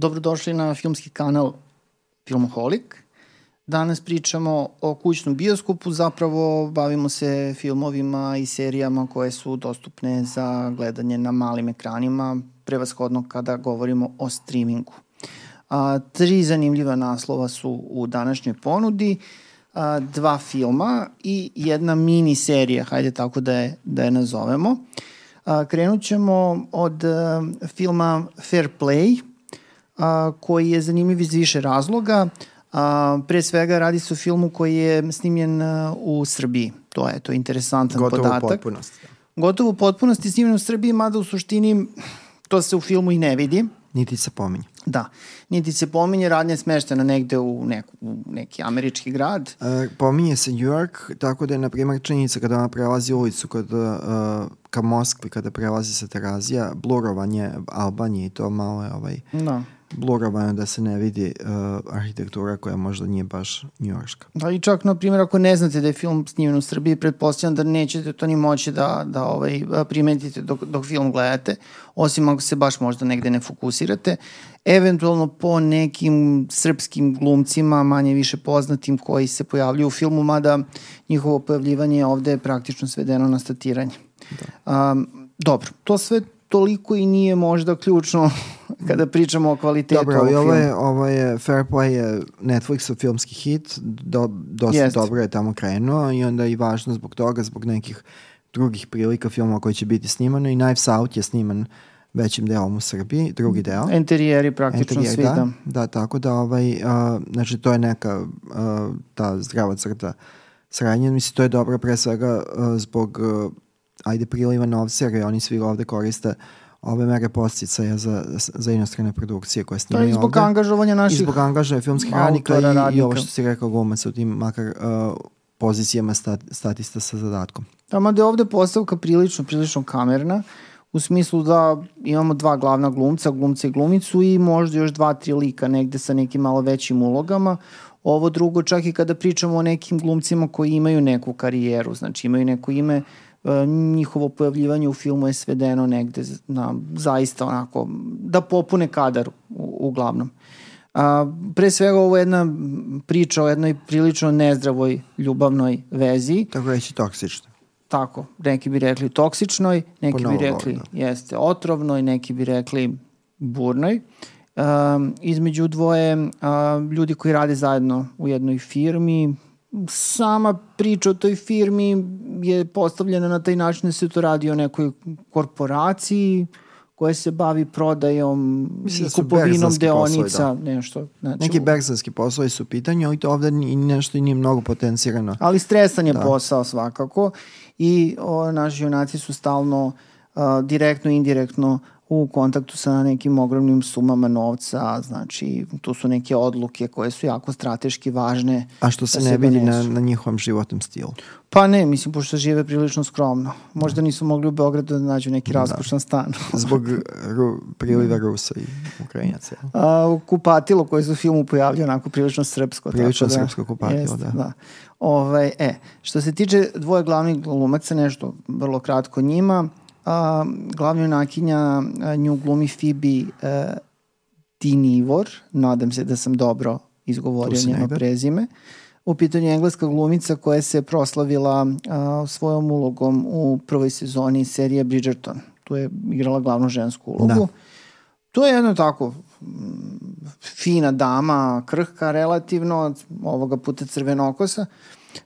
Dobrodošli na filmski kanal Filmoholik. Danas pričamo o kućnom bioskopu, zapravo bavimo se filmovima i serijama koje su dostupne za gledanje na malim ekranima, prevashodno kada govorimo o streamingu. A, tri zanimljiva naslova su u današnjoj ponudi, a, dva filma i jedna mini serija, hajde tako da je, da je nazovemo. A, krenut ćemo od a, filma Fair Play, a, koji je zanimljiv iz više razloga. A, pre svega radi se o filmu koji je snimljen a, u Srbiji. To je, to je interesantan Gotovo podatak. potpunost. Da. Gotovo u potpunosti snimljen u Srbiji, mada u suštini to se u filmu i ne vidi. Niti se pominje. Da, niti se pominje, radnja je smeštena negde u, neku, u neki američki grad. E, pominje se New York, tako da je, na primjer, činjenica kada ona prelazi ulicu kod, uh, ka Moskvi, kada prelazi sa Terazija, blurovanje Albanije i to malo je ovaj, Da. blurovanje da se ne vidi uh, arhitektura koja možda nije baš njujorška. Da, i čak, na primjer, ako ne znate da je film snimljen u Srbiji, pretpostavljam da nećete to ni moći da, da ovaj, primetite dok, dok film gledate, osim ako se baš možda negde ne fokusirate. Eventualno po nekim srpskim glumcima, manje više poznatim, koji se pojavljuju u filmu, mada njihovo pojavljivanje ovde je praktično svedeno na statiranje. Da. Um, dobro, to sve toliko i nije možda ključno kada pričamo o kvalitetu Dobro, ovog ovo je, ovo je Fair Play je Netflixov filmski hit, do, dosta Jeste. dobro je tamo krenuo i onda i važno zbog toga, zbog nekih drugih prilika filmova koji će biti snimano i Knives Out je sniman većim delom u Srbiji, drugi deo. Enterijeri praktično Enterijer, svi, da. da, da, tako da ovaj, uh, znači to je neka uh, ta zdrava crta sradnje, mislim to je dobro pre svega uh, zbog uh, ajde priliva novca jer oni svi ovde koriste ove mere posticaja za, za inostrane produkcije koje To snimaju je zbog ovde. angažovanja I naših zbog angažaja filmskih radnika i, i radnika. ovo što si rekao glumaca u tim makar uh, pozicijama stat, statista sa zadatkom. Tamo da je ovde postavka prilično, prilično kamerna, u smislu da imamo dva glavna glumca, glumca i glumicu i možda još dva, tri lika negde sa nekim malo većim ulogama. Ovo drugo, čak i kada pričamo o nekim glumcima koji imaju neku karijeru, znači imaju neko ime, e, njihovo pojavljivanje u filmu je svedeno negde na zaista onako, da popune kadar u, uglavnom. A, pre svega ovo je jedna priča o jednoj prilično nezdravoj ljubavnoj vezi Tako reći toksično. Tako, neki bi rekli toksičnoj, neki bi novo rekli govno. jeste otrovnoj, neki bi rekli burnoj. Um, između dvoje uh, ljudi koji rade zajedno u jednoj firmi, sama priča o toj firmi je postavljena na taj način da se to radi o nekoj korporaciji koja se bavi prodajom Mislim i da kupovinom berzanski poslovi, deonica, nešto. Znači, Neki berzanski poslovi su u pitanju, ali to ovde nešto i nije mnogo potencirano. Ali stresan je Da. posao svakako i o, naši junaci su stalno uh, direktno indirektno u kontaktu sa nekim ogromnim sumama novca, znači tu su neke odluke koje su jako strateški važne. A što se da ne vidi na, na njihovom životnom stilu. Pa ne, mislim, pošto žive prilično skromno. Možda nisu mogli u Beogradu da nađu neki raskošan stan. Zbog ru, priliva Rusa i Ukrajinaca. A, kupatilo koje se u filmu pojavlja onako prilično srpsko. Prilično tako da, srpsko kupatilo, jeste, da. da. Ovaj, e, što se tiče dvoje glavnih glumaca, nešto vrlo kratko njima, a, glavna junakinja nju glumi Phoebe a, Dinivor, nadam se da sam dobro izgovorio njeno negde. prezime. U pitanju je engleska glumica koja se proslavila a, svojom ulogom u prvoj sezoni serije Bridgerton. Tu je igrala glavnu žensku ulogu. Da. To je jedno tako fina dama, krhka relativno, ovoga puta crvenokosa,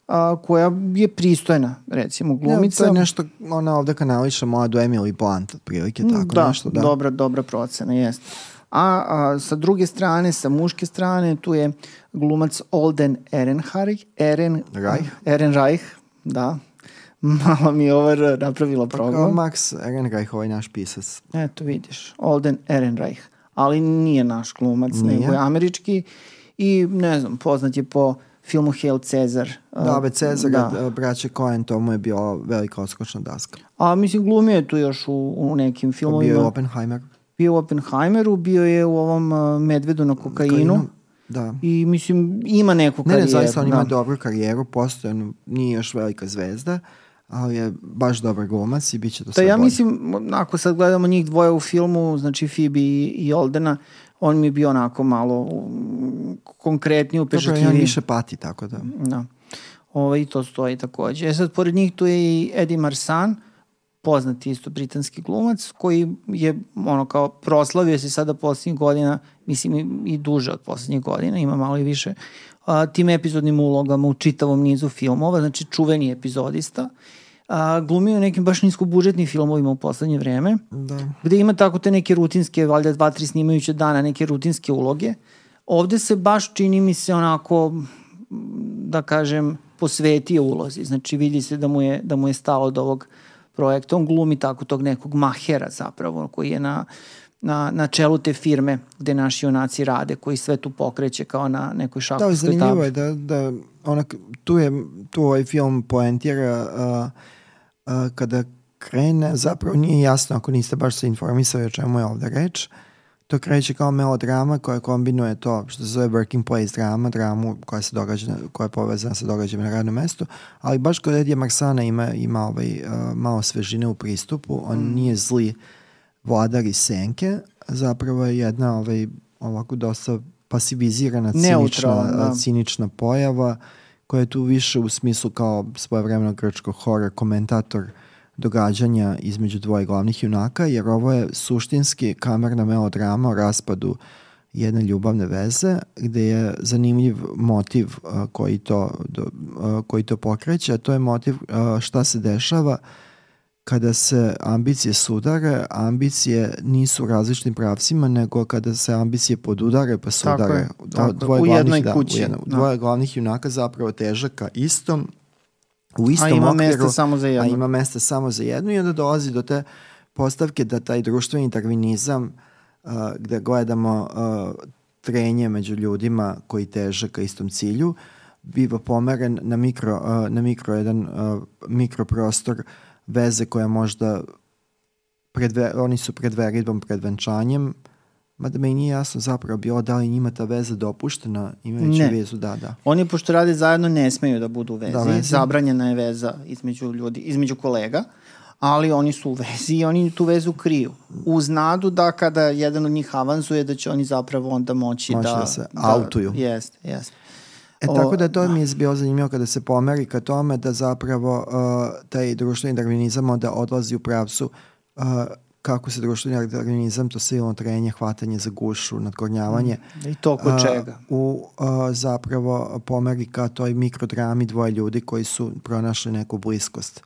a, koja je pristojna, recimo, glumica. Ja, to je nešto, ona ovde kanališa mladu Emily Blunt, otprilike tako da, nešto. Da, dobra, dobra procena, jeste. A, a sa druge strane, sa muške strane, tu je glumac Olden Ehrenreich, Eren, Reich. Ehrenreich, da. Malo mi je ovo napravilo Kao program. Max Ehrenreich, ovaj naš pisac. Eto vidiš, Olden Ehrenreich. Ali nije naš glumac, Nije. nego je američki i ne znam, poznat je po filmu Hail Caesar. Da, već Cezar, Da. da. braće Coen, to mu je bio velika oskočna daska. A mislim, glumio je tu još u, u nekim filmovima. bio je Oppenheimer. bio u Oppenheimeru, bio je u ovom uh, Medvedu na kokainu. Kainu. Da. I mislim, ima neku Ne, karijeru. ne, zaista on ima da. dobru karijeru, postojano, nije još velika zvezda, ali je baš dobar glumac i bit će to Da, sve ja bolje. mislim, ako sad gledamo njih dvoje u filmu, znači Phoebe i, i Oldena, on mi je bio onako malo konkretniji, upečatljiviji. Dobro, on više pati, tako da. Da. Ovo, I to stoji takođe. E sad, pored njih tu je i Eddie Marsan, poznati isto britanski glumac, koji je ono kao proslavio se sada poslednjih godina, mislim i, i duže od poslednjih godina, ima malo i više, a, tim epizodnim ulogama u čitavom nizu filmova, znači čuveni epizodista. A, glumio nekim baš niskobudžetnim filmovima u poslednje vreme, Da. gde ima tako te neke rutinske, valjda dva, tri snimajuće dana, neke rutinske uloge. Ovde se baš čini mi se onako, da kažem, posvetio ulozi. Znači vidi se da mu je, da mu je stalo od ovog projekta. On glumi tako tog nekog mahera zapravo, koji je na, na, na čelu te firme gde naši junaci rade, koji sve tu pokreće kao na nekoj Da, šahovskoj zanimljivo tabli. je da, da onak, tu je tu ovaj film poentira a, kada krene, zapravo nije jasno ako niste baš se informisali o čemu je ovde reč. To kreće kao melodrama koja kombinuje to što se zove working place drama, dramu koja se događa, koja je povezana sa događajima na radnom mestu, ali baš kod Edija Marsana ima, ima ovaj, uh, malo svežine u pristupu, on Mm. nije zli vladar iz senke, zapravo je jedna ovaj, ovako dosta pasivizirana, cinična, Neutralan, da. cinična pojava koja je tu više u smislu kao svojevremeno grčko horror komentator događanja između dvoje glavnih junaka, jer ovo je suštinski kamerna melodrama o raspadu jedne ljubavne veze, gde je zanimljiv motiv koji, to, koji to pokreće, a to je motiv šta se dešava kada se ambicije sudare, ambicije nisu u različitim pravcima, nego kada se ambicije podudare pa Tako sudare. je, Do- tako je. dvoje U glavnih- jednoj da, kući, U jedno, da. Dvoje glavnih junaka zapravo teže ka istom, u istom A ima okviru, mesta samo za a jedno. ima mesta samo za jednu i onda dolazi do te postavke da taj društveni darvinizam uh, gde gledamo uh, trenje među ljudima koji teže ka istom cilju biva pomeren na mikro, uh, na mikro jedan uh, mikroprostor veze koja možda pred, oni su pred veridbom, pred venčanjem mada me i nije jasno zapravo bilo da li njima ta veza dopuštena imajući Ne. vezu, da, da. Oni pošto rade zajedno ne smeju da budu u vezi. Da, vezi. Zabranjena je veza između ljudi, između kolega, ali oni su u vezi i oni tu vezu kriju. Uz nadu da kada jedan od njih avanzuje da će oni zapravo onda moći, Moći da... da se autuju. Jeste, jeste. E tako da to mi je bilo zanimljivo kada se pomeri ka tome da zapravo uh, taj društveni darvinizam onda odlazi u pravcu uh, kako se društveni darvinizam, to silno trenje, hvatanje za gušu, nadgornjavanje, I to kod uh, čega? u uh, zapravo pomeri ka toj mikrodrami dvoje ljudi koji su pronašli neku bliskost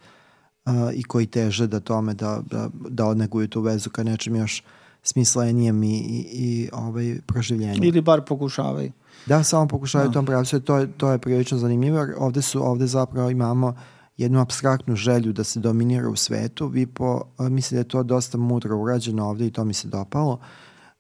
uh, i koji teže da tome da, da, da odneguju tu vezu ka nečem još smislenijem i, i, i ovaj, proživljenjem. Ili bar pokušavaju. Da, samo pokušaju Da. u tom pravcu, to je, to je prilično zanimljivo, jer ovde, su, ovde zapravo imamo jednu abstraktnu želju da se dominira u svetu, vi po, mislim da je to dosta mudro urađeno ovde i to mi se dopalo,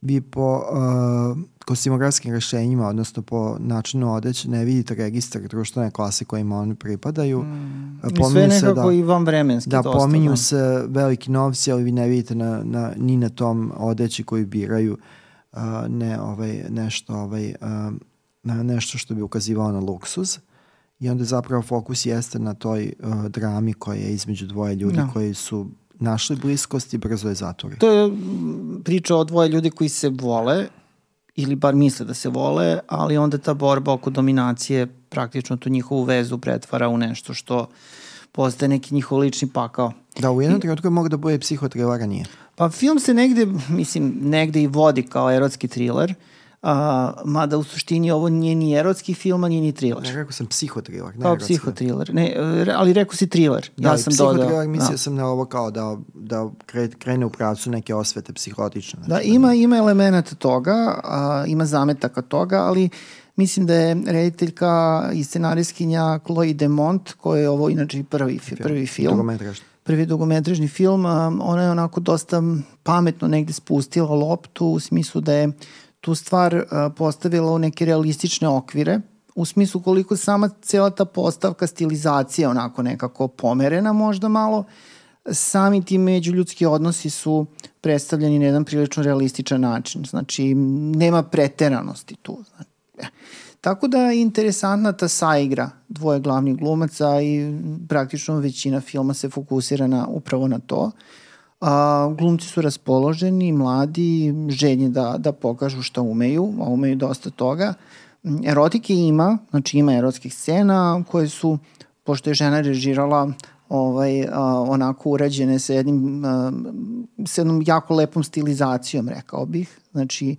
vi po uh, kostimografskim rešenjima, odnosno po načinu odeće, ne vidite registar društvene klase kojima oni pripadaju. Mm. I sve nekako i van vremenski. Da, dosta, pominju da. se veliki novci, ali vi ne vidite na, na, ni na tom odeći koju biraju uh, ne, ovaj, nešto, ovaj, um, na nešto što bi ukazivalo na luksuz. I onda zapravo fokus jeste na toj uh, drami koja je između dvoje ljudi Da. koji su našli bliskost i brzo je zatvori. To je priča o dvoje ljudi koji se vole ili bar misle da se vole, ali onda ta borba oko dominacije praktično tu njihovu vezu pretvara u nešto što postaje neki njihov lični pakao. Da, u jednom trenutku je mogu da bude psihotrilara, nije. Pa film se negde, mislim, negde i vodi kao erotski thriller, a, mada u suštini ovo nije ni erotski film, a nije ni Ne, thriller. rekao sam psihotrilar. Ne Kao psihotriler. Ne, ali rekao si thriller. Da, ja sam dodao. psihotrilar mislio Da. sam na ovo kao da, da kre- krene u pravcu neke osvete psihotične. Da, ima, ima elemenata toga, a, ima zametaka toga, ali mislim da je rediteljka i scenarijskinja Chloe Demont, koja je ovo inače prvi, fi- prvi film, Dugometražni. prvi dugometražni film, ona je onako dosta pametno negde spustila loptu u smislu da je tu stvar a, postavila u neke realistične okvire, u smislu koliko sama cela ta postavka, stilizacija onako nekako pomerena možda malo, sami ti međuljudski odnosi su predstavljeni na jedan prilično realističan način. Znači, nema preteranosti tu. Znači, eh. Tako da je interesantna ta saigra dvoje glavnih glumaca i praktično većina filma se fokusira na, upravo na to. A, glumci su raspoloženi, mladi, željni da, da pokažu šta umeju, a umeju dosta toga. Erotike ima, znači ima erotskih scena koje su, pošto je žena režirala, ovaj, a, onako urađene sa jednim, a, sa jednom jako lepom stilizacijom, rekao bih. Znači,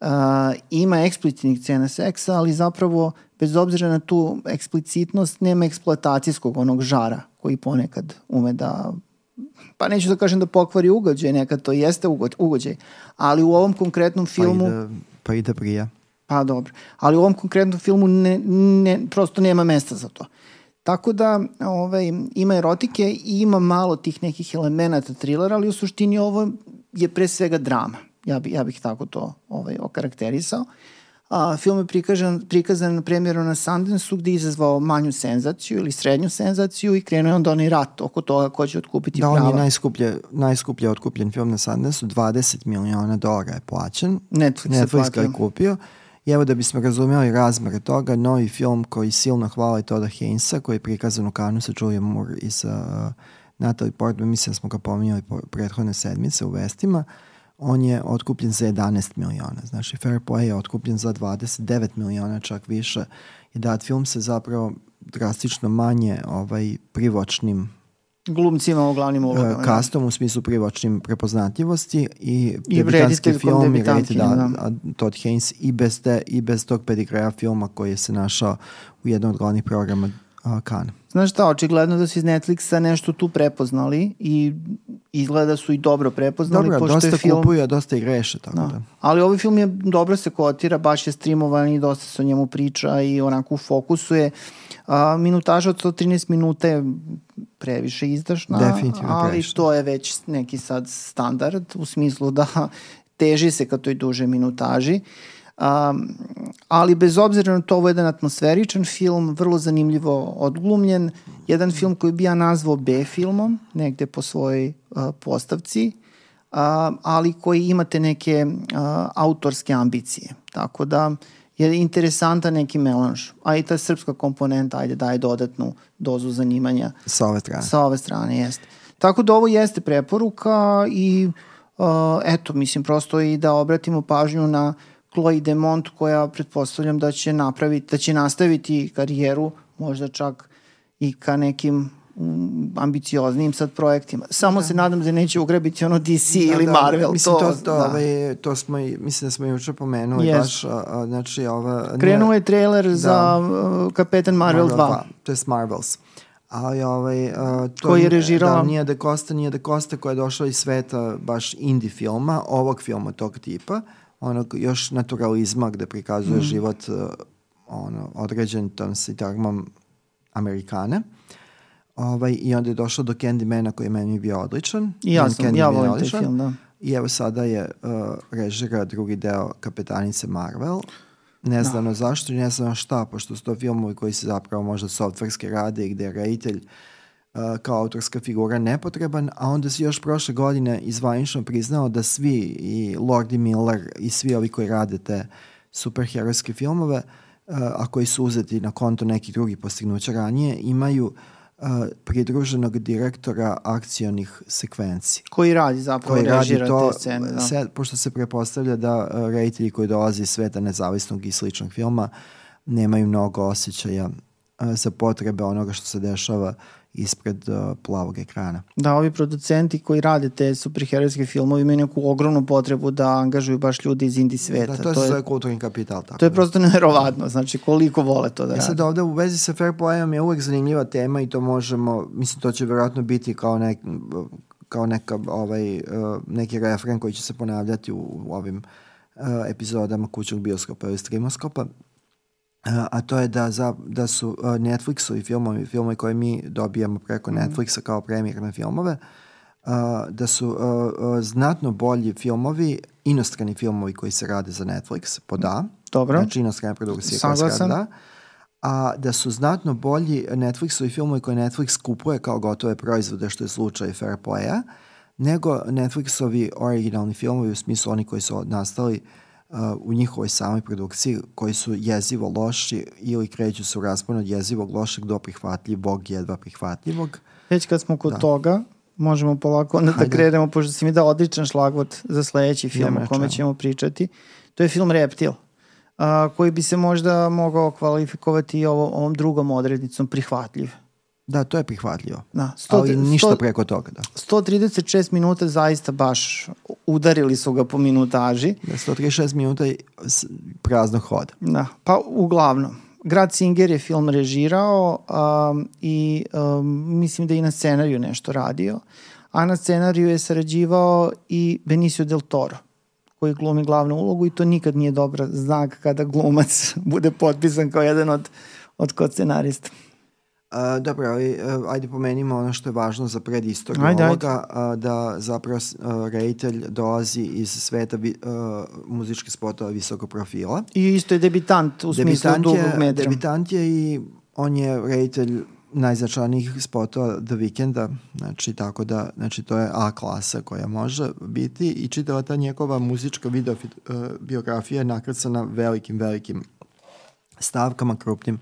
a, ima eksplicitnih scena seksa, ali zapravo, bez obzira na tu eksplicitnost, nema eksploatacijskog onog žara koji ponekad ume da pa neću da kažem da pokvari ugođaj, nekad to jeste ugođaj, ali u ovom konkretnom filmu... Pa i da, pa i da prija. Pa dobro, ali u ovom konkretnom filmu ne, ne, prosto nema mesta za to. Tako da ovaj, ima erotike i ima malo tih nekih elemenata trilera, ali u suštini ovo je pre svega drama. Ja, bi, ja bih tako to ovaj, okarakterisao. Uh, A, film je prikazan, prikazan na premjeru na Sundance-u gde je izazvao manju senzaciju ili srednju senzaciju i krenuo je onda onaj rat oko toga ko će otkupiti da, prava. Da, on je najskuplje, najskuplje otkupljen film na Sundance-u, 20 miliona dolara je plaćen. Netflix, Netflix ga je kupio. I evo da bismo razumeli razmere toga, novi film koji silno hvala je Toda Hainsa, koji je prikazan u Kanu sa Julian Moore i sa uh, Natalie Portman, mislim da smo ga pominjali prethodne sedmice u vestima. Uh, on je otkupljen za 11 miliona. Znači, Fair Play je otkupljen za 29 miliona, čak više. I dat film se zapravo drastično manje ovaj, privočnim glumcima u glavnim ulogama. Uh, kastom u smislu privočnim prepoznatljivosti i, I debitanski film i reditelj da, da. Todd Haynes i bez, te, i bez tog pedigreja filma koji je se našao u jednom od glavnih programa Kana. Znaš šta, očigledno da su iz Netflixa nešto tu prepoznali i izgleda da su i dobro prepoznali. Dobro, pošto dosta je film... kupuju, a dosta i greše. Tako da. da. Ali ovaj film je dobro se kotira, baš je streamovan i dosta se o njemu priča i onako u fokusu je. A, minutaža od 113 minuta je previše izdašna, Definitivno ali previše. to je već neki sad standard u smislu da teži se ka toj duže minutaži. Um, ali bez obzira na to, ovo je jedan atmosferičan film, vrlo zanimljivo odglumljen, jedan film koji bi ja nazvao B filmom, negde po svojoj uh, postavci, uh, ali koji imate neke uh, autorske ambicije. Tako da je interesantan neki melanž. A i ta srpska komponenta, ajde, daje dodatnu dozu zanimanja. Sa ove strane. Sa ove strane, jeste. Tako da ovo jeste preporuka i uh, eto, mislim, prosto i da obratimo pažnju na uh, Chloe Demont koja pretpostavljam da će napraviti, da će nastaviti karijeru možda čak i ka nekim um, ambicioznim sad projektima. Samo da. se nadam da neće ugrebiti ono DC da, ili da, Marvel. Mislim, to, to, da. ovaj, to smo i, mislim da smo juče pomenuli yes. baš, a, a, znači ova... Krenuo je trailer da, za uh, Kapetan Marvel, Marvel 2. 2. To je Marvels. Ali ovaj, uh, to Koji je režirala? Da, nije da Costa, nije da Costa koja je došla iz sveta baš indie filma, ovog filma tog tipa. Uh, onog još naturalizma gde prikazuje mm. život uh, ono, određen tom sitagmom Amerikane. Ovaj, I onda je došlo do Candymana koji je meni bio odličan. I ja sam, ja volim taj film, da. I evo sada je uh, režira drugi deo Kapetanice Marvel. Ne znam da. zašto i ne znam šta, pošto su to filmovi koji se zapravo možda softverski rade i gde je reditelj Uh, kao autorska figura nepotreban, a onda se još prošle godine izvanično priznao da svi i Lordi Miller i svi ovi koji rade te superherojske filmove, a koji su uzeti na konto nekih drugih postignuća ranije, imaju pridruženog direktora akcionih sekvenci. Koji radi zapravo, koji režira to, te scene. Da. Se, pošto se prepostavlja da reditelji koji dolaze iz sveta nezavisnog i sličnog filma nemaju mnogo osjećaja za potrebe onoga što se dešava uh, ispred uh, plavog ekrana. Da, ovi producenti koji rade te superherojske filmove imaju neku ogromnu potrebu da angažuju baš ljudi iz indie sveta. Da, to, to je, je kulturni kapital. Tako to je da. prosto neverovatno, znači koliko vole to da e rade. sad ovde u vezi sa Fair Playom je uvek zanimljiva tema i to možemo, mislim to će verovatno biti kao nek, kao neka, ovaj, uh, neki refren koji će se ponavljati u, u ovim uh, epizodama kućnog bioskopa ili streamoskopa a to je da, za, da su Netflixovi filmovi, filmovi koje mi dobijamo preko mm. Netflixa kao premijerne filmove, da su znatno bolji filmovi, inostrani filmovi koji se rade za Netflix, po da. Dobro. Znači inostrane produkcije koje se rade da. A da su znatno bolji Netflixovi filmovi koje Netflix kupuje kao gotove proizvode, što je slučaj Fair Playa, nego Netflixovi originalni filmovi u smislu oni koji su nastali uh, u njihovoj samoj produkciji koji su jezivo loši ili kreću se u raspon od jezivog lošeg do prihvatljivog, jedva prihvatljivog. Već kad smo kod da. toga, možemo polako onda da krenemo, pošto si mi dao odličan šlagvot za sledeći film o kome ćemo pričati. To je film Reptil, a, koji bi se možda mogao kvalifikovati i ovo, ovom drugom odrednicom prihvatljiv. Da, to je prihvatljivo. Da, Ali ništa 100 preko toga, da. 136 minuta zaista baš udarili su ga po minutaži. Da, 136 minuta praznog hoda. Da, pa uglavnom. Grad Singer je film režirao um, i um, mislim da je i na scenariju nešto radio. A na scenariju je sarađivao i Benicio del Toro koji glumi glavnu ulogu i to nikad nije dobar znak kada glumac bude potpisan kao jedan od, od kod scenarista. A, dobro, ali a, ajde pomenimo ono što je važno za predistoriju Ajde, ovoga, a, da zapravo a, reditelj dolazi iz sveta vi, a, muzičkih spotova visokog profila. I isto je debitant u smislu dugog metra. debitant je i on je reditelj najznačajnijih spotova The Weeknda, znači tako da, znači to je A klasa koja može biti i čitava ta njegova muzička video uh, biografija je nakrcana velikim, velikim stavkama, krupnim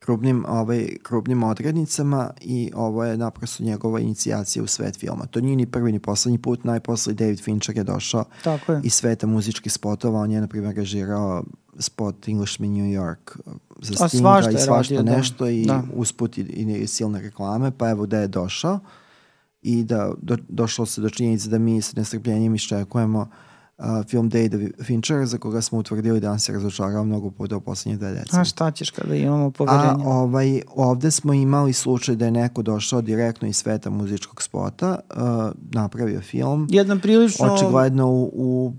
krupnim, ovaj, krupnim odrednicama i ovo je naprosto njegova inicijacija u svet filma. To nije ni prvi ni poslednji put, najposle David Fincher je došao Tako je. iz sveta muzičkih spotova, on je na primjer režirao spot Englishman New York za Stinga svašta i svašta radio, da. nešto i Da. usput i, i silne reklame, pa evo da je došao i da do, došlo se do činjenice da mi s nestrpljenjem iščekujemo uh, film Davida Finchera za koga smo utvrdili da on se razočarao mnogo puta u poslednje dve decenije. A šta ćeš kada imamo A poverenje? ovaj, ovde smo imali slučaj da je neko došao direktno iz sveta muzičkog spota, uh, napravio film, Jedna prilično... očigledno u, u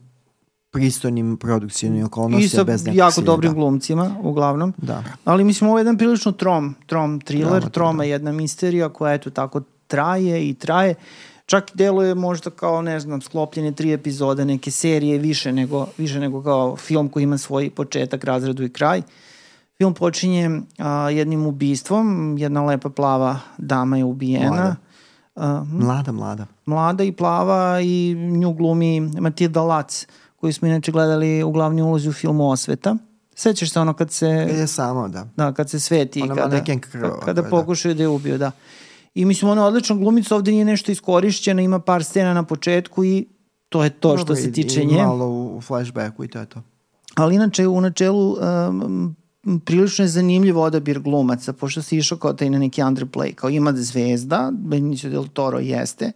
pristojnim produkcijnim I okolnostima sa bez jako cilja, dobrim da. glumcima, uglavnom. Da. Ali mislim, ovo je jedan prilično trom, trom thriller, Drama, troma da. jedna misterija koja eto tako traje i traje. Čak i deluje možda kao, ne znam, sklopljene tri epizode neke serije više nego, više nego kao film koji ima svoj početak, razredu i kraj. Film počinje a, jednim ubistvom, jedna lepa plava dama je ubijena. Mlada. A, Mlada, mlada. mlada i plava i nju glumi Matilda Lac, koju smo inače gledali u glavni ulozi u filmu Osveta. Sećaš se ono kad se... Kad je samo, da. Da, kad se sveti, Ona kada, kada da. pokušaju da je ubiju, da. I mislim, ona odlična glumica, ovde nije nešto iskorišćena, ima par scena na početku i to je to što se tiče nje. malo u flashbacku i to je to. Ali inače, u načelu, um, prilično je zanimljiv odabir glumaca, pošto si išao kao taj na neki underplay, kao ima zvezda, Benicio del Toro jeste,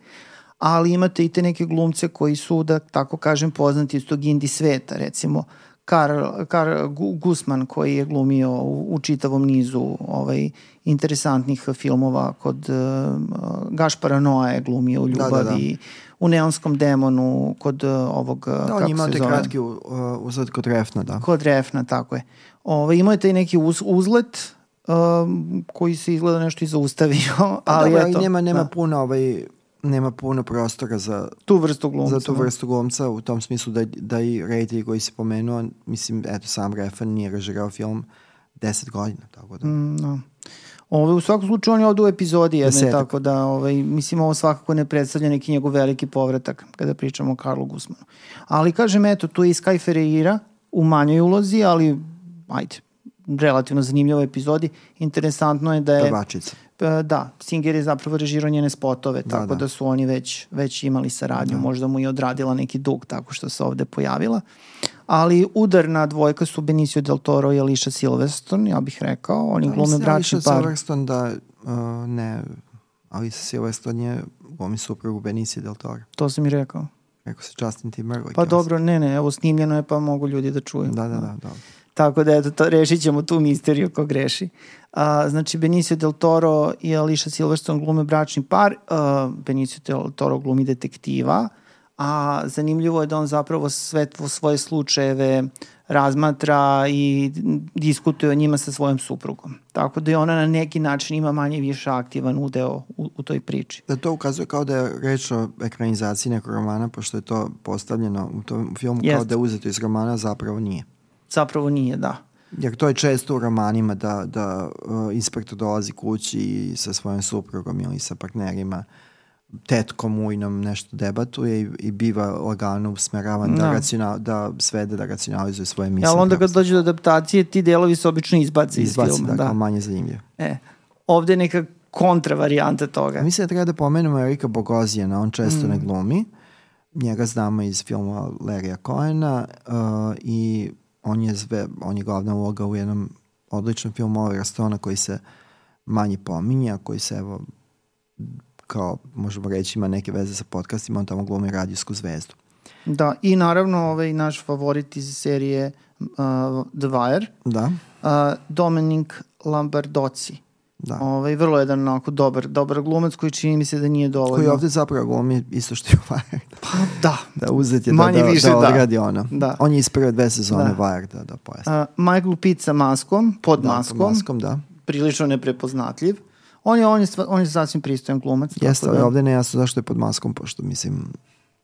ali imate i te neke glumce koji su, da tako kažem, poznati iz tog indie sveta, recimo Karl, Karl Gu- Gusman koji je glumio u, u čitavom nizu ovaj, interesantnih filmova kod uh, Gašpara Noa je glumio u Da, Ljubavi, da, da. u Neonskom demonu, kod uh, ovog, uh, Da, on kako imao se te kratki uh, uzad kod refna, da. Kod refna, tako je. Ove, imao je taj neki uz, uzlet um, koji se izgleda nešto i zaustavio, Pa ali dobro, eto, nema, nema da, puno ovaj nema puno prostora za, tu vrstu glumca. za tu vrstu glumca u tom smislu da, da i reditelj koji si pomenuo, mislim, eto, sam Refan nije režirao film 10 godina, tako da. Mm, no. Ove, u svakom slučaju on je ovde u epizodi jedne, Desetak. tako da ovaj, mislim ovo svakako ne predstavlja neki njegov veliki povratak kada pričamo o Karlu Gusmanu. Ali kažem, eto, tu je i Sky Ferreira u manjoj ulozi, ali ajde, relativno zanimljivoj epizodi. Interesantno je da je... Pevačica. E, Da, Singer je zapravo režirao njene spotove, Da, tako da, da. su oni već, već imali saradnju, možda mu je odradila neki dug tako što se ovde pojavila. Ali udarna dvojka su Benicio del Toro i Alicia Silverstone, ja bih rekao, oni glume Mislim, bračni Alicia par. Silverstone da, uh, ne, Alicia Silverstone je glumi suprugu Benicio del Toro. To sam i rekao. Rekao se Justin Timberlake. Pa dobro, ne, ne, evo snimljeno je pa mogu ljudi da čuju. Da, da, da, dobro. Tako da eto, to, rešit ćemo tu misteriju ko greši. A, znači, Benicio del Toro i Alicia Silverstone glume bračni par, a, Benicio del Toro glumi detektiva, a zanimljivo je da on zapravo sve svoje slučajeve razmatra i diskutuje o njima sa svojom suprugom. Tako da je ona na neki način ima manje više aktivan udeo u, u toj priči. Da to ukazuje kao da je reč o ekranizaciji nekog romana, pošto je to postavljeno u tom filmu kao Jeste. da je uzeto iz romana, zapravo nije. Zapravo nije, da. Jer to je često u romanima da, da uh, inspektor dolazi kući i sa svojom suprugom ili sa partnerima tetkom ujnom nešto debatuje i, i biva lagano usmeravan da, Da. racional, da svede da racionalizuje svoje misle. Ali onda kad dođe do adaptacije, ti delovi se obično izbace iz izbaci filma. da, Da. kao manje zanimljivo. E, ovde neka kontra varijanta toga. Mislim da treba da pomenemo Erika Bogozijana, on često mm. ne glumi. Njega znamo iz filma Larrya Cohena uh, i on je, zve, on je glavna uloga u jednom odličnom filmu Olivera Stona koji se manje pominja, koji se evo kao možemo reći ima neke veze sa podcastima, on tamo glumi radijsku zvezdu. Da, i naravno ovaj naš favorit iz serije uh, The Wire, Da, uh, Dominic Lamberdoci. Da. Ovaj, vrlo jedan onako dobar, dobar glumac koji čini mi se da nije dovoljno. Koji ovde zapravo glumi isto što je Wire. Pa da. Da uzet je da, Manje da, više da da. odradi ono. Da. On je iz prve dve sezone Da. Wire, da, da pojasnim. Uh, Michael Pitt sa maskom, pod da, maskom, pod maskom, da. prilično neprepoznatljiv. On je, on je, on je sasvim pristojan glumac. Jeste, da, ovde ne jasno zašto je pod maskom, pošto mislim,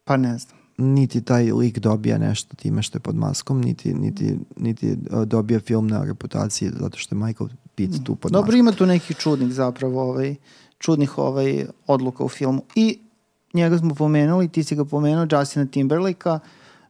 Pa ne znam. niti taj lik dobija nešto time što je pod maskom, niti, niti, niti uh, dobija film na reputaciji zato što je Michael Pitt tu pod Dobro, ima tu nekih čudnih zapravo, ovaj, čudnih ovaj, odluka u filmu. I njega smo pomenuli, ti si ga pomenuo, Justina Timberlake-a,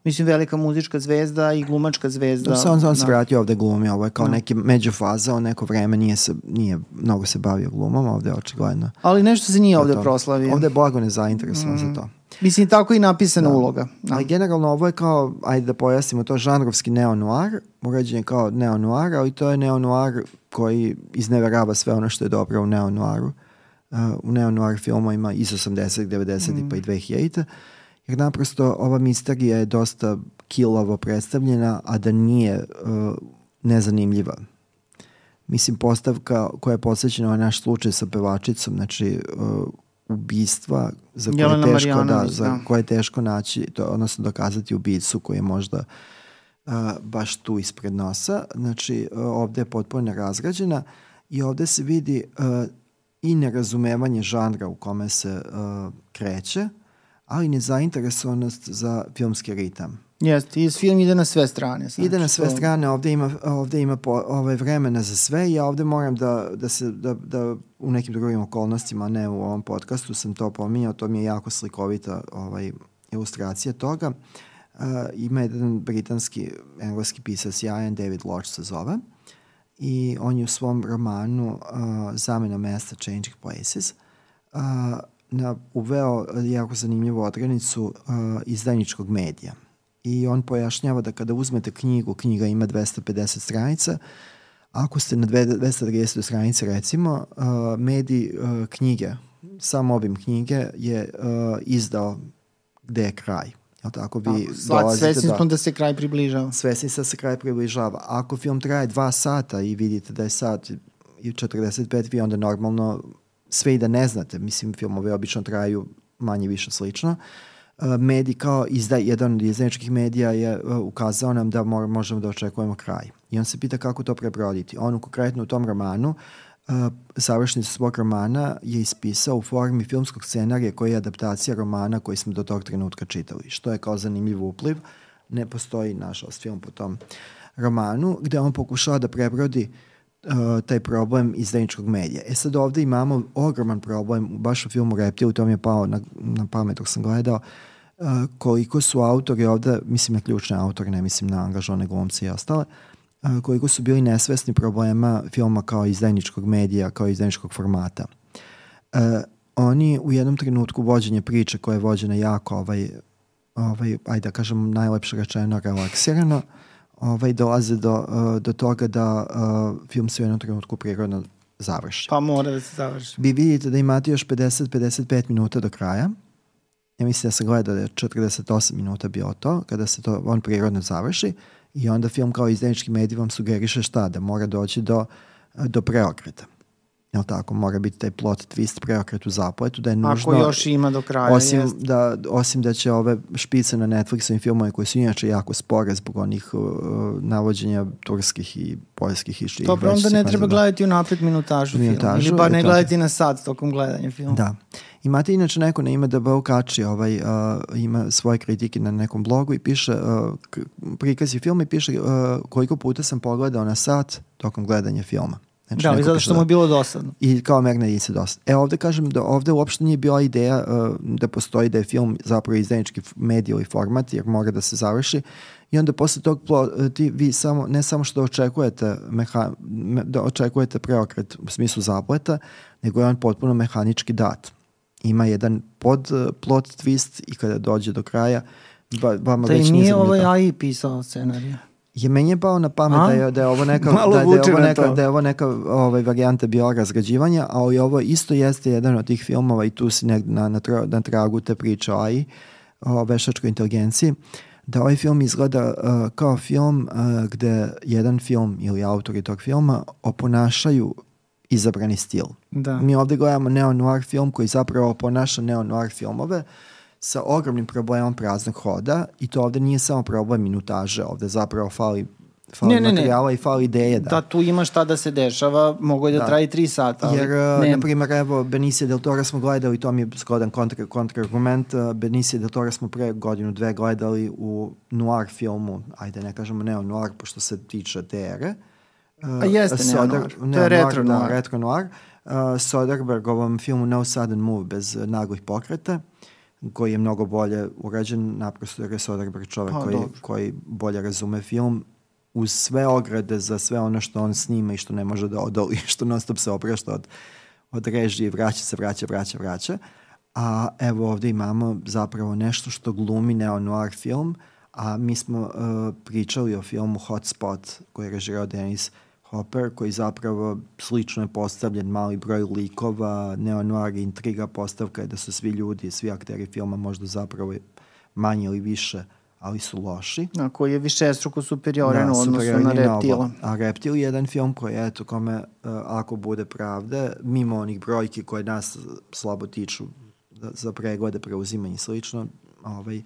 mislim velika muzička zvezda i glumačka zvezda. Da, on, on se Da. vratio ovde glumi, ovo je kao Da. neki međufaza, on neko vreme nije, se, nije mnogo se bavio glumom, ovde je očigledno. Ali nešto se nije ovde to. proslavio. Ovde je blago nezainteresovan za to. Mislim, tako i napisana Da. uloga. Da. Ali generalno ovo je kao, ajde da pojasnimo to, žanrovski neo-noir, urađen je kao neo-noir, ali to je neo-noir koji izneverava sve ono što je dobro u neo-noiru. Uh, u neo-noir filmovima iz 80, 90 pa i 2000 jer naprosto ova misterija je dosta kilavo predstavljena, a da nije uh, nezanimljiva. Mislim, postavka koja je posvećena na naš slučaj sa pevačicom, znači uh, ubistva za koje, Jelena je teško, da, za da. koje je teško naći, to, odnosno dokazati ubicu koji je možda uh, baš tu ispred nosa. Znači, uh, ovde je potpuno nerazgrađena i ovde se vidi uh, i nerazumevanje žanra u kome se uh, kreće, ali nezainteresovanost za filmski ritam. Jeste, i film ide na sve strane. Znači, Ide na sve to- strane, ovde ima, ovde ima po, ovaj vremena za sve i ja ovde moram da, da se, da, da u nekim drugim okolnostima, ne u ovom podcastu sam to pominjao, to mi je jako slikovita ovaj, ilustracija toga. Uh, ima jedan britanski, engleski pisac sjajan, David Lodge se zove, i on je u svom romanu uh, Zamena mesta Changing Places uh, na, uveo jako zanimljivu odrednicu uh, izdajničkog medija. I on pojašnjava da kada uzmete knjigu, knjiga ima 250 stranica, ako ste na dve- 230 stranice recimo, uh, medij uh, knjige, sam obim knjige je uh, izdao gde je kraj. Jel tako? Vi Tako, dolazite Svesni da- smo da se kraj približava. svesni ste da se kraj približava. Ako film traje dva sata i vidite da je sat i 45, vi onda normalno sve i da ne znate, mislim filmovi obično traju manje više slično, Uh, medij kao izda, jedan od izdajničkih medija je uh, ukazao nam da mor, možemo da očekujemo kraj. I on se pita kako to prebroditi. On konkretno u tom romanu uh, završnicu svog romana je ispisao u formi filmskog scenarija koji je adaptacija romana koji smo do tog trenutka čitali, što je kao zanimljiv upliv. Ne postoji, nažalost, film po tom romanu, gde on pokušava da prebrodi uh, taj problem izdajničkog medija. E sad ovde imamo ogroman problem, baš u filmu Reptil, to mi je pao na, na pamet dok sam gledao, uh, koliko su autori ovde, mislim na ključne autore, ne mislim na angažovane glumce i ostale, koliko su bili nesvesni problema filma kao izdajničkog medija, kao izdajničkog formata. Oni u jednom trenutku vođenje priče koja je vođena jako ovaj, ovaj, ajde da kažem najlepše rečeno relaksirano, ovaj, dolaze do, do toga da uh, film se u jednom trenutku prirodno završi. Pa mora da se završi. Vi vidite da imate još 50-55 minuta do kraja. Ja mislim da se gleda da je 48 minuta bio to, kada se to on prirodno završi i onda film kao izdajnički medij vam sugeriše šta, da mora doći do, do preokreta. Jel tako? Mora biti taj plot twist, preokret u zapletu, da je nužno... Ako još ima do kraja. Osim jest. da, osim da će ove špice na Netflixovim filmove koji su inače jako spore zbog onih uh, navođenja turskih i poljskih i ših. Dobro, onda ne treba gledati unapred minutažu, Minutažu, filma. Ili bar ne to. gledati na sat tokom gledanja filma. Da. Imate inače neko na ime DB Kači, ovaj, uh, ima svoje kritike na nekom blogu i piše, uh, k- prikaz je film i piše uh, koliko puta sam pogledao na sat tokom gledanja filma. Znači, Da, ali zato što mu je bilo dosadno. i kao merna jedinica dosta. E ovde kažem da ovde uopšte nije bila ideja uh, da postoji da je film zapravo izdajnički f- medij ili format jer mora da se završi i onda posle tog uh, ti vi samo, ne samo što očekujete meha, me, da očekujete preokret u smislu zapleta, nego je on potpuno mehanički dat. Ima jedan pod uh, plot twist i kada dođe do kraja, ba, vama Da već i nije ovaj. AI pisao scenarij. Je meni je pao na pamet A? da je, da je ovo neka, da, da je ovo neka, da je ovo neka ovaj, varijanta biorazgrađivanja, a i ovo isto jeste jedan od tih filmova i tu si negde na, na, tra, na tragu te priče o AI, o veštačkoj inteligenciji, da ovaj film izgleda uh, kao film uh, gde jedan film ili autori tog filma oponašaju izabrani stil. Da. Mi ovde gledamo neo-noir film koji zapravo oponaša neo-noir filmove sa ogromnim problemom praznog hoda i to ovde nije samo problem minutaže, ovde zapravo fali, fali Ne, ne, ne. materijala i fali ideje. Da. Da, tu ima šta da se dešava, mogo je da, Da. traji tri sata. Ali Jer, uh, nema. na primjer, evo, Benicio del Toro smo gledali, to mi je zgodan kontra, kontrargument, uh, Benicio del Toro smo pre godinu, dve gledali u noir filmu, ajde ne kažemo neo-noir, pošto se tiče te ere. Uh, A jeste neo-noir. To je retro da, noir. retro noir. Uh, Soderbergovom filmu No Sudden Move bez uh, naglih pokreta koji je mnogo bolje urađen, naprosto jer je Soderberg čovek Pa, koji, dobro. koji bolje razume film uz sve ograde za sve ono što on snima i što ne može da odoli, što non stop se oprašta od, od režije, vraća se, vraća, vraća, vraća. A evo ovde imamo zapravo nešto što glumi neo-noir film, a mi smo uh, pričali o filmu Hotspot koji je režirao Dennis Hopper, koji zapravo slično je postavljen mali broj likova, neo-noir intriga, postavka je da su svi ljudi, svi akteri filma možda zapravo manje ili više, ali su loši. A koji je više struko superioran u odnosu na reptila. A Reptil je jedan film koji, eto, kome, uh, ako bude pravde, mimo onih brojki koje nas slabo tiču da, za preglede, preuzimanje i slično, ovaj,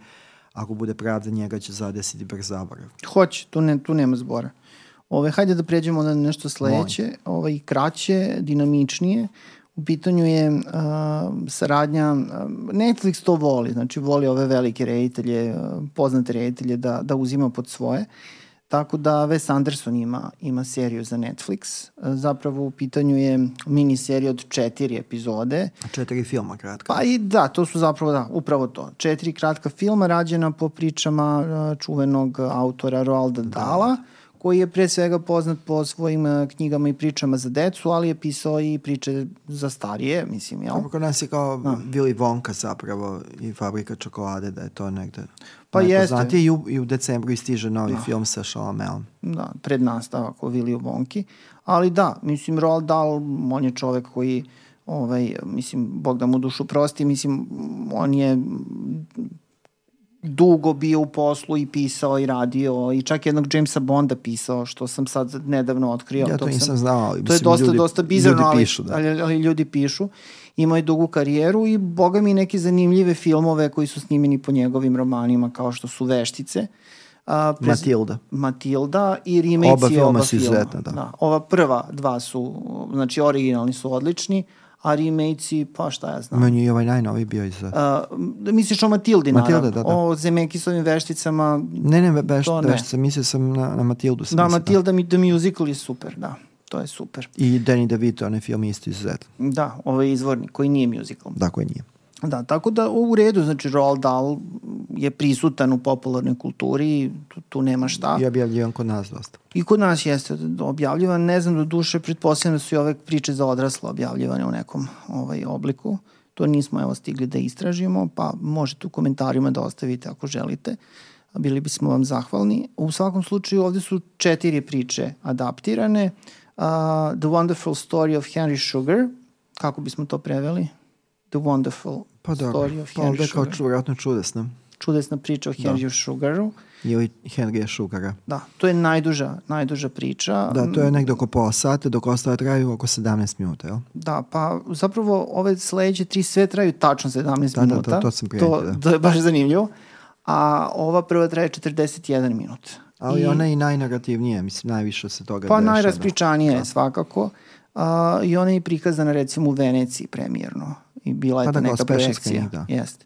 ako bude pravda, njega će zadesiti brz zaborav. Hoće, tu, ne, tu nema zbora. Ove, hajde da pređemo na nešto sledeće, ovaj, kraće, dinamičnije. U pitanju je uh, saradnja, uh, Netflix to voli, znači voli ove velike reditelje, uh, poznate reditelje da, da uzima pod svoje. Tako da Wes Anderson ima, ima seriju za Netflix. Uh, zapravo u pitanju je mini serija od četiri epizode. Četiri filma kratka. Pa i da, to su zapravo, da, upravo to. Četiri kratka filma rađena po pričama uh, čuvenog autora Roalda Dala, koji je pre svega poznat po svojim uh, knjigama i pričama za decu, ali je pisao i priče za starije, mislim, jel? Kod nas je kao Willy Wonka zapravo i Fabrika čokolade, da je to negde Pa jeste. I u, I u decembru istiže novi film sa Chalametom. da, pred nastavak o Willy Wonki. Ali da, mislim, Roald Dahl, on je čovek koji, ovaj, mislim, Bog da mu dušu prosti, mislim, on je dugo bio u poslu i pisao i radio i čak jednog Jamesa Bonda pisao, što sam sad nedavno otkrio. Ja to sam- nisam znao, ali To je mislim, dosta, ljudi- dosta bizarno, ljudi pišu, da. ali, ali ljudi pišu. Imao je dugu karijeru i boga mi neke zanimljive filmove koji su snimeni po njegovim romanima, kao što su Veštice. A, prez- Matilda. Matilda i remakes Oba filma oba su filma. izuzetna, da. da. Ova prva dva su, znači originalni su odlični, a remakesi, pa šta ja znam. Meni je ovaj najnoviji bio iz... Da misliš o Matildi, Matilda, naravno. da, da. O Zemekisovim vešticama. Ne, ne, to ne. sam mislio sam na, na Matildu. Sam Da, mislio, Matilda, mi The Musical je super, da. To je super. I Danny DeVito, onaj film isto izuzetan. Da, ovaj izvorni, koji nije musical. Da, koji nije. Da, tako da u redu, znači Roald Dahl je prisutan u popularnoj kulturi, tu, tu nema šta. I objavljivan kod nas dosta. I kod nas jeste objavljivan, ne znam do duše, pretpostavljam da su i ove priče za odrasle objavljivane u nekom ovaj obliku. To nismo evo stigli da istražimo, pa možete u komentarima da ostavite ako želite. Bili bismo vam zahvalni. U svakom slučaju ovde su četiri priče adaptirane. Uh, The Wonderful Story of Henry Sugar, kako bismo to preveli? The Wonderful Pa dobro, Story of pa Henry kao Sugar. ču, vjerojatno čudesna. Čudesna priča o Henry Sugaru. Ili Henrya Sugara. Da, to je najduža, najduža priča. Da, to je negde oko pola sata, dok ostale traju oko 17 minuta, jel? Da, pa zapravo ove sledeće tri sve traju tačno 17 Da, da, minuta. to- to sam primetio, to, da. to je baš zanimljivo. A ova prva traje 41 minut. Ali I, ona je i najnarativnija, mislim, najviše se toga Pa dešava. najraspričanija je svakako. A, I ona je prikazana recimo u Veneciji premijerno. I bila je Pa da, kao neka projekcija. da. Jeste.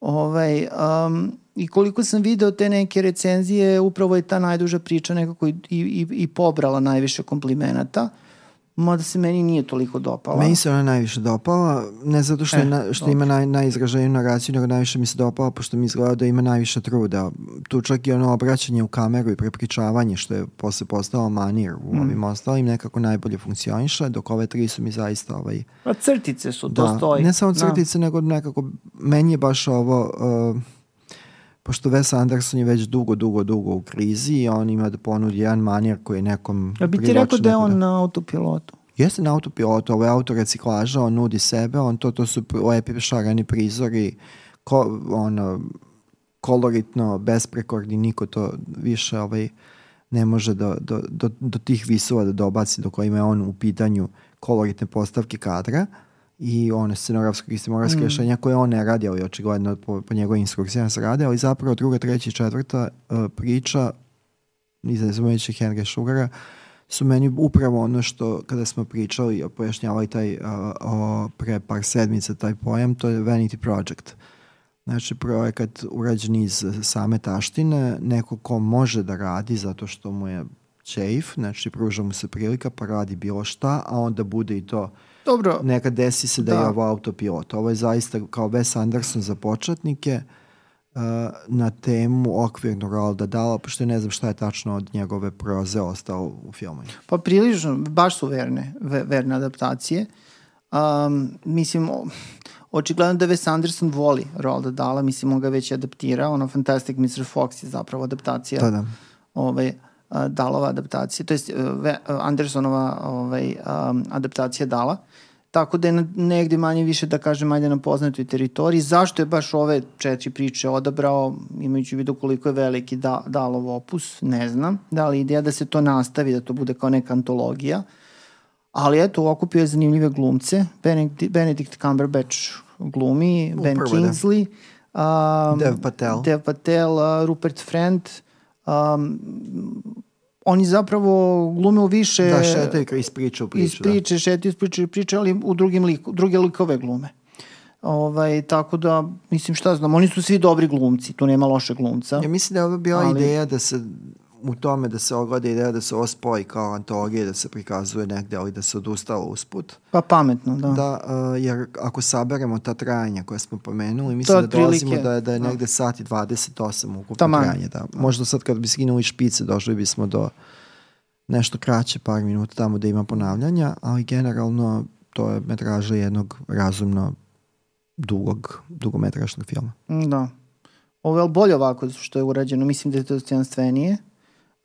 Ovaj, um, I koliko sam video te neke recenzije, upravo je ta najduža priča nekako i, i, i pobrala najviše komplimenata. Mada se meni nije toliko dopala. Meni se ona najviše dopala, ne zato što, E, na, što ima naj, najizraženiju naraciju, nego najviše mi se dopala, pošto mi izgleda da ima najviše truda. Tu čak i ono obraćanje u kameru i prepričavanje, što je posle postao manir u Mm. ovim ostalim, nekako najbolje funkcioniše, dok ove tri su mi zaista ovaj, A crtice su, to da, stoji. ne samo Da. crtice, nego nekako, meni je baš ovo, uh, pošto Wes Anderson je već dugo, dugo, dugo u krizi i on ima da ponudi jedan manir koji je nekom Ja bi ti rekao da je on na autopilotu. Jeste na autopilotu, ovo je autoreciklaža, on nudi sebe, on to, to su lepi šarani prizori, ko, ono, koloritno, besprekorni, niko to više ovaj, ne može do, do, do, do tih visova da dobaci do kojima je on u pitanju koloritne postavke kadra i one scenografskog i scenografske mm. rešenja koje on ne radi, ali očigledno po, po njegovim instrukcijama se rade, ali zapravo druga, treća i četvrta uh, priča izazumajući Henry Sugara su meni upravo ono što kada smo pričali, pojašnjavali taj uh, o, pre par sedmica taj pojam, to je Vanity Project. Znači, projekat urađen iz same taštine, neko ko može da radi zato što mu je čeif, znači pruža mu se prilika pa radi bilo šta, a onda bude i to Dobro, nekad desi se da, Da. je ovo autopilot. Ovo je zaista kao Wes Anderson za početnike uh, na temu okvirnu Roalda Dala, pošto ne znam šta je tačno od njegove proze ostalo u filmu. Pa prilično, baš su verne, ve- verne adaptacije. Um, mislim, očigledno da Wes Anderson voli Roalda Dala, mislim, on ga već adaptirao, ono Fantastic Mr. Fox je zapravo adaptacija Da, da. ovaj, Dalova adaptacija, to je Andersonova ovaj, um, adaptacija Dala. Tako da je negde manje više, da kažem, ajde na poznatoj teritoriji. Zašto je baš ove četiri priče odabrao, imajući u vidu koliko je veliki da, Dalov opus, ne znam. Da li ideja da se to nastavi, da to bude kao neka antologija. Ali eto, okupio je zanimljive glumce. Benedict, Benedict Cumberbatch glumi, Ben Upravo, da. Kingsley, um, Dev Patel. Dev Patel, uh, Rupert Friend. Um, oni zapravo glume više... Da, šetaju iz priče u iz priču. Da. šetaju iz priče, u priče, ali u drugim liku, druge likove glume. Ovaj, tako da, mislim, šta znam, oni su svi dobri glumci, tu nema loše glumca. Ja mislim da je ovo bila Ali- ideja da se u tome da se ogleda ideja da se ovo spoji kao antologija, da se prikazuje negde, ali da se odustalo usput. Pa pametno, da. Da, uh, jer ako saberemo ta trajanja koje smo pomenuli, mislim da dolazimo da je, da je da. negde sat i 28 ukupno Taman. trajanje. Da. Možda sad kad bi skinuli špice došli bismo do nešto kraće, par minuta tamo da ima ponavljanja, ali generalno to je metraža jednog razumno dugog, dugometražnog filma. Da. Ovo je bolje ovako što je urađeno, mislim da je to dostojanstvenije,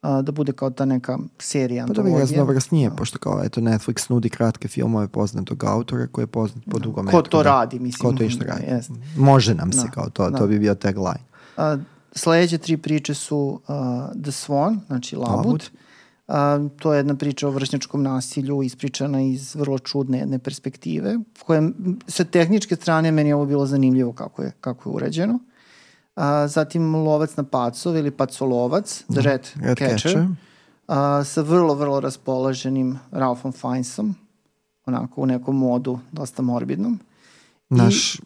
a, da bude kao ta neka serija Pa da bi antologija. raznovrsnije, pošto kao eto Netflix nudi kratke filmove poznatog autora koji je poznat po dugom Ko to radi, mislim. Ko to išta da, radi. Jest. Može nam se Da, kao to, da. to bi bio tagline. A, sledeće tri priče su uh, The Swan, znači Labud. Labud. A, to je jedna priča o vršnjačkom nasilju ispričana iz vrlo čudne jedne perspektive, koja m, sa tehničke strane meni je ovo bilo zanimljivo kako je, kako je urađeno. A, zatim Lovac na pacov ili Pacolovac, The Red, Red Catcher, Catcher. A, sa vrlo, vrlo raspoloženim Ralphom Fiennesom, onako u nekom modu dosta morbidnom. Naš,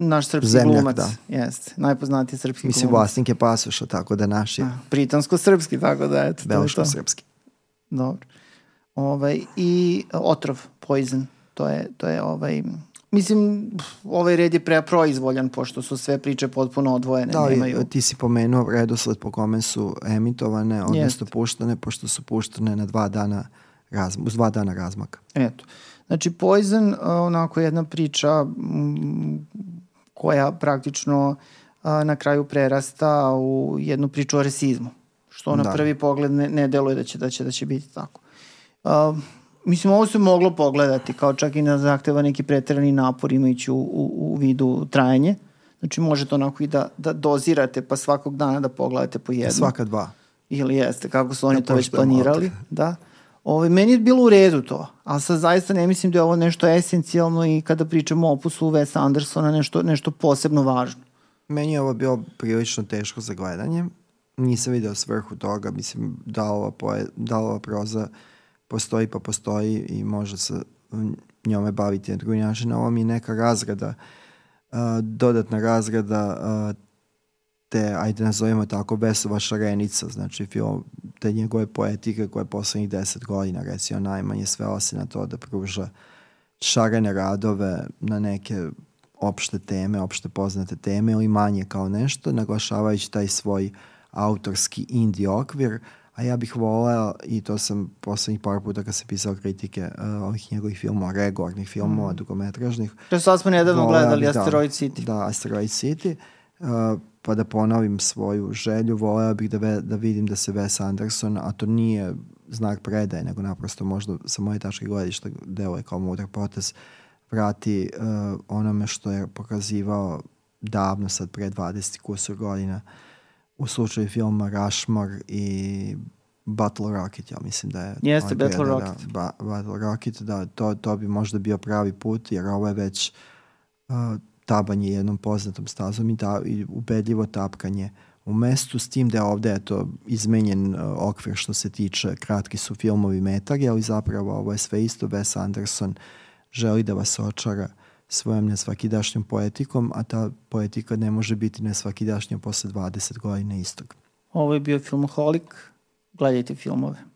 Naš srpski Zemljak, glumac, da. jeste, najpoznatiji srpski mislim, glumac. vlasnik je pasoša, tako da naš je Britansko-srpski, tako da eto. belško-srpski. Dobro. Ovaj, I otrov, poison, to je, to je ovaj, mislim, ovaj red je pre proizvoljan, pošto su sve priče potpuno odvojene. Da, nemaju... ti si pomenuo redosled po kome su emitovane, odnosno Jeste. puštane, pošto su puštane na dva dana, razm, uz dva dana razmaka. Eto. Znači, Poison, onako jedna priča m, koja praktično a, na kraju prerasta u jednu priču o rasizmu. Što na Da. prvi pogled ne, ne deluje da će, da će, da će biti tako. A, mislim, ovo se moglo pogledati, kao čak i na zahteva neki preterani napor imajući u, u, u vidu trajanje. Znači, možete onako i da, da dozirate, pa svakog dana da pogledate po jednu. Svaka dva. Ili jeste, kako su oni Da to već planirali. autor. Da. Ove, meni je bilo u redu to, ali sad zaista ne mislim da je ovo nešto esencijalno i kada pričamo o opusu Wes Andersona nešto, nešto posebno važno. Meni je ovo bilo prilično teško za gledanje. Nisam video svrhu toga. Mislim, da ova, poe, da ova proza postoji pa postoji i može se njome baviti na drugi način. Ovo mi je neka razrada, uh, dodatna razrada uh, te, ajde nazovemo tako, Besova šarenica, znači film, te njegove poetike koje poslednjih deset godina, recimo najmanje, svela se na to da pruža šarene radove na neke opšte teme, opšte poznate teme ili manje kao nešto, naglašavajući taj svoj autorski indie okvir, a ja bih voleo, i to sam poslednjih par puta kad se pisao kritike uh, ovih njegovih filmova, regornih filmova, mm. dugometražnih. To sad smo nedavno gledali da, Asteroid City. Da, Asteroid City. Uh, pa da ponovim svoju želju, voleo bih da, ve, da vidim da se Wes Anderson, a to nije znak predaje, nego naprosto možda sa moje tačke gledišta deluje kao mudar potez, vrati uh, onome što je pokazivao davno, sad pre 20 kusur godina, u slučaju filma Rushmore i Battle Rocket, ja mislim da je... Jeste, Battle da, Rocket. Da, ba, Battle Rocket, da, to, to bi možda bio pravi put, jer ovo je već uh, tabanje jednom poznatom stazom i, ta, i ubedljivo tapkanje u mestu, s tim da je ovde eto, izmenjen uh, okvir što se tiče, kratki su filmovi metagi, ali zapravo ovo je sve isto, Wes Anderson želi da vas očara svojom nesvakidašnjom poetikom, a ta poetika ne može biti nesvakidašnja posle 20 godina istog. Ovo je bio Filmoholik, gledajte filmove.